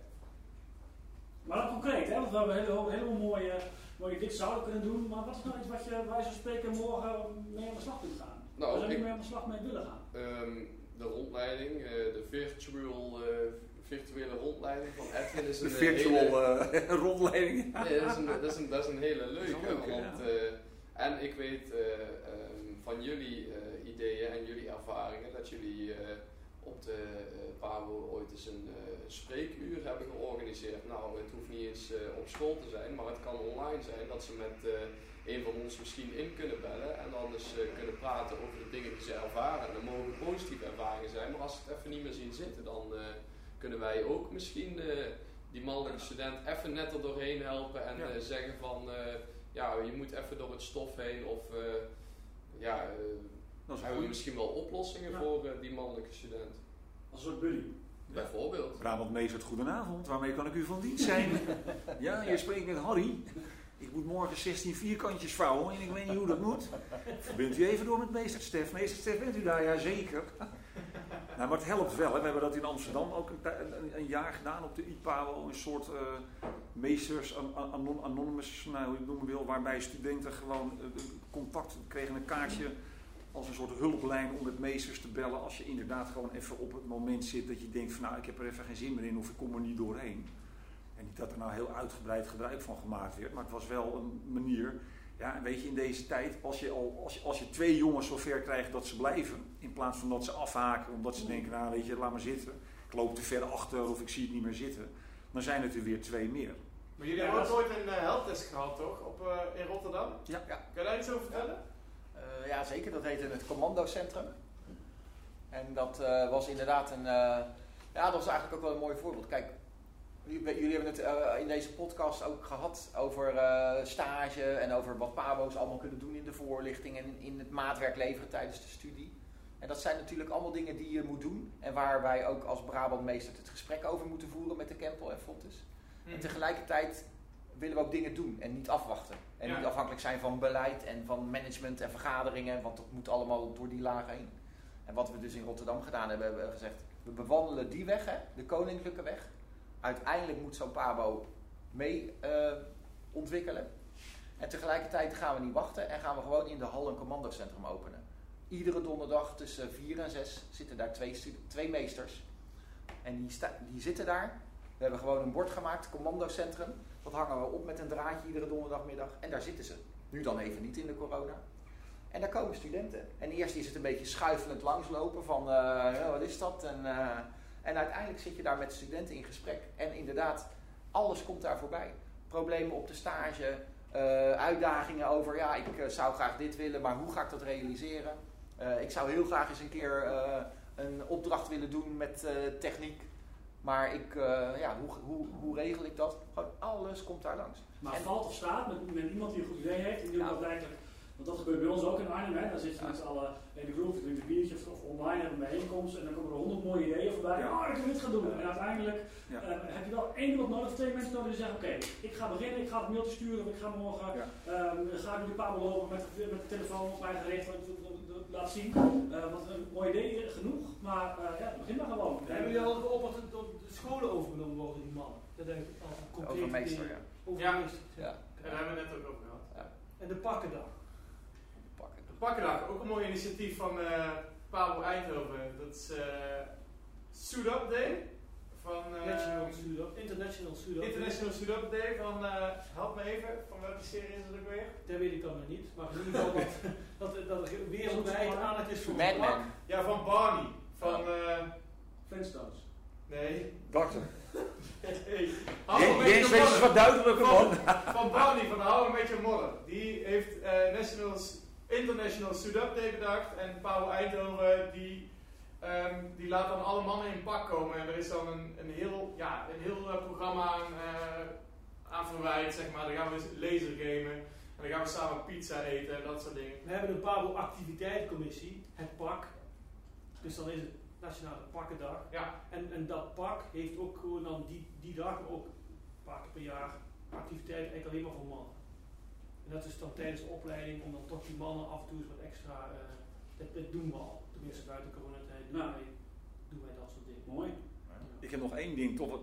S4: Maar dan concreet, hè? want we hebben een hele, mooie, mooie dit zouden kunnen doen. Maar wat is nou iets wat je bij zo'n spreken morgen mee aan de slag kunt gaan?
S1: Nou,
S4: Waar zou je
S1: ik-
S4: mee aan de slag mee willen gaan?
S1: Ehm, de rondleiding, eh, de virtual, eh, virtuele rondleiding van Edwin is
S5: De
S1: een eh,
S5: virtual
S1: hele-
S5: eh, rondleiding.
S1: Nee, dat, is een, dat, is een, dat is een hele leuke.
S5: Dat is een leuke,
S1: want,
S5: ja.
S1: eh, en ik weet van jullie eh, ideeën en jullie ervaringen dat jullie eh, op de eh PABO ooit eens een spreekuur hebben georganiseerd. Nou, het hoeft niet eens op school te zijn, maar het kan online zijn dat ze met een van ons misschien in kunnen bellen en dan eens kunnen praten over de dingen die ze ervaren. En dat mogen positieve ervaringen zijn, maar als ze het even niet meer zien zitten, dan kunnen wij ook misschien die mannelijke student even net er doorheen helpen en
S5: Ja.
S1: zeggen van ja, je moet even door het stof heen of ja, eh,
S5: Dat is
S1: hebben we
S5: goed.
S1: misschien wel oplossingen
S4: Ja.
S1: voor eh, die mannelijke student.
S4: Als een soort buddy.
S1: Bijvoorbeeld.
S5: Brabant Meestert, goedenavond. Waarmee kan ik u van dienst zijn? ja, je spreekt met Harry. Ik moet morgen 16 vierkantjes vouwen en ik weet niet hoe dat moet. Verbindt u even door met meester Stef. Meester Stef, bent u daar? Jazeker. nou, maar het helpt wel. Hè. We hebben dat in Amsterdam ook een, een jaar gedaan op de IPAWO. Een soort eh, meesters, an- an- anon- anonymous, nou, hoe je het noemen wil. Waarbij studenten gewoon eh, contact kregen, een kaartje als een soort hulplijn om met meesters te bellen. Als je inderdaad gewoon even op het moment zit dat je denkt van nou ik heb er even geen zin meer in of ik kom er niet doorheen. En niet dat er nou heel uitgebreid gebruik van gemaakt werd, maar het was wel een manier. Ja, weet je, in deze tijd, als je, al, als, je, als je twee jongens zover krijgt dat ze blijven, in plaats van dat ze afhaken omdat ze denken, nou weet je, laat maar zitten. Ik loop te ver achter of ik zie het niet meer zitten. Dan zijn het er weer twee meer.
S2: Maar jullie
S4: Ja,
S2: hebben ook ooit een uh, heldtest gehad, toch? Op, eh, in Rotterdam?
S5: Ja.
S6: Ja.
S2: Kan je daar iets over vertellen?
S6: Eh, ja, zeker. Dat heette het commandocentrum. En dat eh, was inderdaad een... eh, ja, dat was eigenlijk ook wel een mooi voorbeeld. Kijk, jullie, jullie hebben het eh, in deze podcast ook gehad over eh, stage en over wat pabo's allemaal kunnen doen in de voorlichting en in het maatwerk leveren tijdens de studie. En dat zijn natuurlijk allemaal dingen die je moet doen en waar wij ook als Brabantmeester het gesprek over moeten voeren met de Kempel en Fontes. En tegelijkertijd willen we ook dingen doen en niet afwachten. En
S2: Ja.
S6: niet afhankelijk zijn van beleid en van management en vergaderingen, want dat moet allemaal door die lagen heen. En wat we dus in Rotterdam gedaan hebben, hebben we gezegd, we bewandelen die weg, hè, de koninklijke weg. Uiteindelijk moet zo'n Pabo mee eh, ontwikkelen. En tegelijkertijd gaan we niet wachten en gaan we gewoon in de hal een commandocentrum openen. Iedere donderdag tussen 4 en 6 zitten daar twee, twee meesters. En die, die zitten daar. We hebben gewoon een bord gemaakt, commandocentrum. Dat hangen we op met een draadje iedere donderdagmiddag. En daar zitten ze. Nu dan even niet in de corona. En daar komen studenten. En eerst is het een beetje schuifelend langslopen van eh, wat is dat? En, eh, en uiteindelijk zit je daar met studenten in gesprek. En inderdaad, alles komt daar voorbij. Problemen op de stage, eh, uitdagingen over ja, ik zou graag dit willen, maar hoe ga ik dat realiseren? Eh, ik zou heel graag eens een keer eh, een opdracht willen doen met eh, techniek. Maar ik, ja, hoe, hoe, hoe regel ik dat? Gewoon alles komt daar langs.
S4: Maar
S6: En-
S4: valt of staat met, met iemand die een goed idee heeft, die
S6: Ja.
S4: dat. Want dat gebeurt bij ons ook in Arnhem, hè. Dan zit je
S6: Ja.
S4: met z'n allen in de groep, drinkt een biertje of, online hebben we een bijeenkomst en dan komen er honderd mooie ideeën voorbij.
S5: Ja.
S4: Oh, ik wil dit gaan doen. En uiteindelijk
S5: Ja.
S4: heb je wel één iemand nodig of twee mensen nodig die zeggen, oké, ik ga beginnen, ik ga het mailtje sturen of ik ga morgen,
S5: Ja.
S4: ehm, ga ik door die pabel lopen met, de- met de telefoon op mijn gericht, laat zien. Eh, want een mooi idee genoeg, maar eh, ja, begin maar gewoon.
S8: Hebben jullie al geopperd dat de scholen overgenomen worden, die mannen? Dat denk ik als een
S6: Overmeester,
S8: dingen.
S6: ja.
S8: Overmeester.
S6: Ja.
S2: En daar hebben we het net ook over gehad.
S8: En de pakkendag.
S6: Pakken.
S2: De Pakkendag, ook een mooi initiatief van eh Pablo Eindhoven. Dat is eh Suit Up Day. Van eh,
S8: National Sudo, International Sudo.
S2: International Suit Up Day van, eh, help me even, van welke serie is het ook weer?
S8: Dat weet ik dan nog niet. Maar in ieder geval dat, dat, dat er wereldwijd aandacht is voor
S6: Mad. Men.
S2: Ja, van Barney. Van, eh,
S4: Flintstones.
S2: nee.
S5: Dokter.
S2: nee.
S5: Wees eens
S2: modder.
S5: wat duidelijker, man.
S2: Van Barney, van Hou een beetje modder. Die heeft eh, Nationals, International Suit Up Day bedacht. En Paul Eindhoven, die, ehm, die laat dan alle mannen in pak komen. En er is dan een, een heel, ja, een heel eh, programma aan, eh, aan verwijt, zeg maar. Dan gaan we laser gamen. En dan gaan we samen pizza eten en dat soort dingen.
S8: We hebben een Pabo activiteitencommissie, het pak. Dus dan is het Nationale Pakkendag.
S2: Ja,
S8: En, en dat pak heeft ook gewoon dan die, die dag, maar ook een paar keer per jaar, activiteiten eigenlijk alleen maar voor mannen. En dat is dan tijdens de opleiding om dan toch die mannen af en toe eens wat extra, eh, dat, dat doen we al. Tenminste buiten coronatijd wij, doen wij dat soort dingen.
S4: Mooi.
S5: Ik heb nog één ding, toch,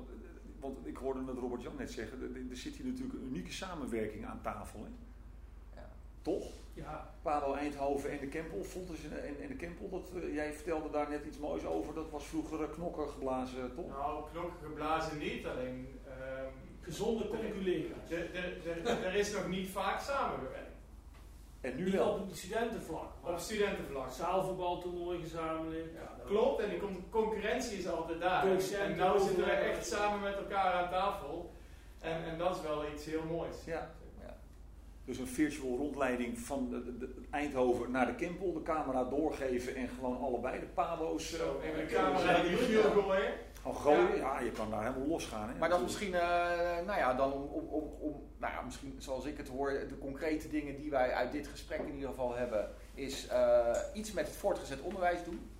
S5: want ik hoorde het Robert Jan net zeggen, er, er zit hier natuurlijk een unieke samenwerking aan tafel. Hè?
S6: Ja.
S5: Toch?
S8: Ja,
S5: Palo Eindhoven en de Kempel, Fontes en, en, en de Kempel, dat, eh, jij vertelde daar net iets moois over, dat was vroeger eh, knokker geblazen, toch?
S2: nou, knokken geblazen niet, alleen... ehm,
S8: gezonde
S2: er- er is nog niet vaak samengewerkt.
S5: En nu wel.
S8: op het studentenvlak,
S2: Op studentenvlak.
S8: zaalvoetbaltoernooi gezamenlijk.
S2: Ja, klopt, en die con- concurrentie is altijd daar.
S8: Docenten
S2: en nu zitten we
S8: overal.
S2: echt samen met elkaar aan tafel. En, en dat is wel iets heel moois.
S5: Ja. Dus een virtual rondleiding van de, de- de Eindhoven naar de Kempel, de camera doorgeven en gewoon allebei de Palo's eh,
S2: Zo, even de
S5: eh,
S2: camera in de giel gooien.
S5: Al gooien, ja. je kan daar helemaal losgaan. Hè,
S6: Maar dat is misschien, eh, nou ja, dan om, om, om, om, nou ja, misschien zoals ik het hoor, de concrete dingen die wij uit dit gesprek in ieder geval hebben, is eh, iets met het voortgezet onderwijs doen.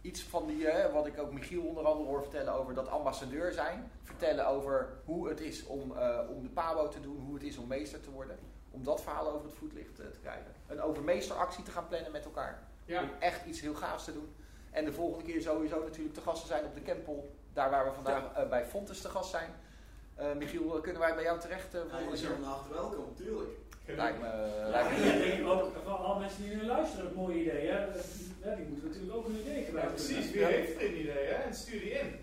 S6: Iets van die, eh, wat ik ook Michiel onder andere hoor vertellen over dat ambassadeur zijn. Vertellen over hoe het is om, eh, om de PABO te doen, hoe het is om meester te worden. Om dat verhaal over het voetlicht te krijgen. Een overmeesteractie te gaan plannen met elkaar.
S2: Ja.
S6: Om echt iets heel gaafs te doen. En de volgende keer sowieso natuurlijk te gasten zijn op de Kempel. Daar waar we vandaag eh, bij Fontes te gast zijn. Eh, Michiel, kunnen wij bij jou terecht uh,
S3: Ja, jullie zijn harte welkom, tuurlijk.
S6: Lijkt me, eh,
S4: Ja,
S6: lijkt me
S4: en ik denk ook voor alle mensen die nu luisteren, een mooi idee. Hè? Ja, die moeten natuurlijk ook een idee
S2: Ja,
S4: krijgen.
S2: precies. Wie
S6: Ja.
S2: heeft er een idee, hè? En stuur die in.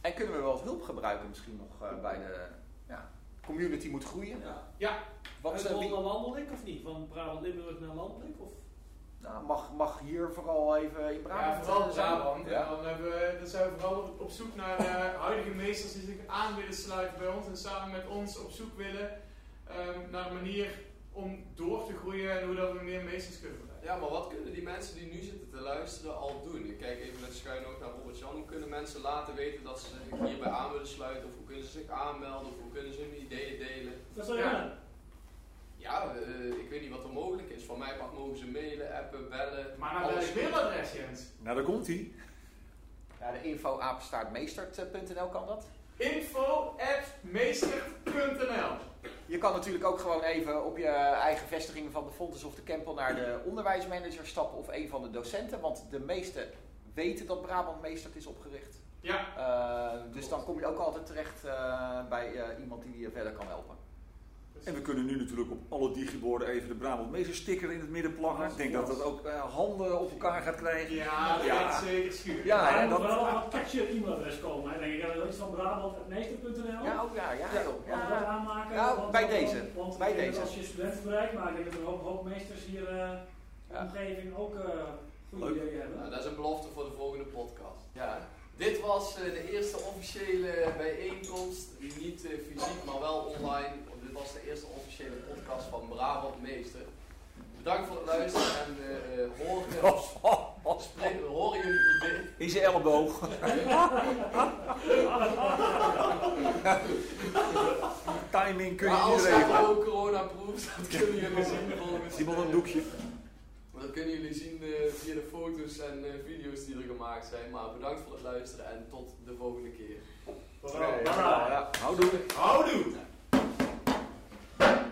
S6: En kunnen we wel wat hulp gebruiken misschien nog eh, bij de ja, community moet groeien?
S3: Ja.
S6: Wat,
S8: Wat
S6: eh, wie-
S8: naar landelijk of niet? Van Brabant-Limburg naar landelijk? Of?
S6: Nou, mag, mag hier vooral even in Brabant
S2: Ja, vooral
S6: eh?
S2: Brabant. En
S6: Ja.
S2: dan, hebben we, dan zijn we vooral op, op zoek naar eh, huidige meesters die zich aan willen sluiten bij ons. En samen met ons op zoek willen ehm, naar een manier om door te groeien en hoe dat we meer meesters kunnen bereiken.
S1: Ja, maar wat kunnen die mensen die nu zitten te luisteren al doen? Ik kijk even met schuin ook naar Robert Jan. Hoe kunnen mensen laten weten dat ze zich hierbij aan willen sluiten? Of hoe kunnen ze zich aanmelden? Of hoe kunnen ze hun ideeën delen?
S4: Wat zou je
S2: Ja.
S1: Ja, eh, ik weet niet wat er mogelijk is. Van mij part mogen ze mailen, appen, bellen.
S2: Maar naar welk mailadres, Jens?
S5: Nou, daar komt hij.
S6: Ja, de info kan dat.
S2: Info
S6: Je kan natuurlijk ook gewoon even op je eigen vestiging van de Fontes of de Kempel naar de onderwijsmanager stappen of een van de docenten. Want de meesten weten dat Brabant Meestert is opgericht.
S2: Ja,
S6: Uh, dus dan kom je ook altijd terecht uh, bij uh, iemand die je verder kan helpen.
S5: En we kunnen nu natuurlijk op alle digiborden even de Brabant Meester sticker in het midden plakken. Ik denk dat dat ook uh, handen op elkaar gaat krijgen.
S2: ja, dat
S5: Ja.
S2: gaat zeker schuren.
S5: Ja,
S4: er moet
S5: dat-
S4: wel een catchy e-mailadres komen. Hè? Denk ik, ja, iets van brabant.meester.nl.
S6: Ja, ook ja, ja,
S4: dat
S6: ja.
S4: aanmaken?
S6: Ja,
S4: Want-
S6: bij
S4: want-
S6: deze.
S4: Want
S6: Bij deze.
S4: als je studenten bereikt, maar ik denk dat er een hoop, hoop meesters hier eh, in de
S6: Ja.
S4: omgeving ook eh goede ideeën hebben.
S1: Nou, dat is een belofte voor de volgende podcast. Ja. Dit was eh, de eerste officiële bijeenkomst. Niet eh, fysiek, maar wel online. Dit was de eerste officiële podcast van Brabant Meester. Bedankt voor het luisteren en eh, eh, horen.
S5: Oh,
S1: Spreken, horen jullie het idee?
S5: In zijn elleboog. Timing kun je
S1: Maar
S5: niet
S1: als
S5: regelen.
S1: het ook corona-proof, dat kunnen jullie zien volgens
S5: Iemand een doekje.
S1: Maar dat kunnen jullie zien eh, via de foto's en eh, video's die er gemaakt zijn. Maar bedankt voor het luisteren en tot de volgende keer.
S5: Houdoe.
S2: Houdoe. you.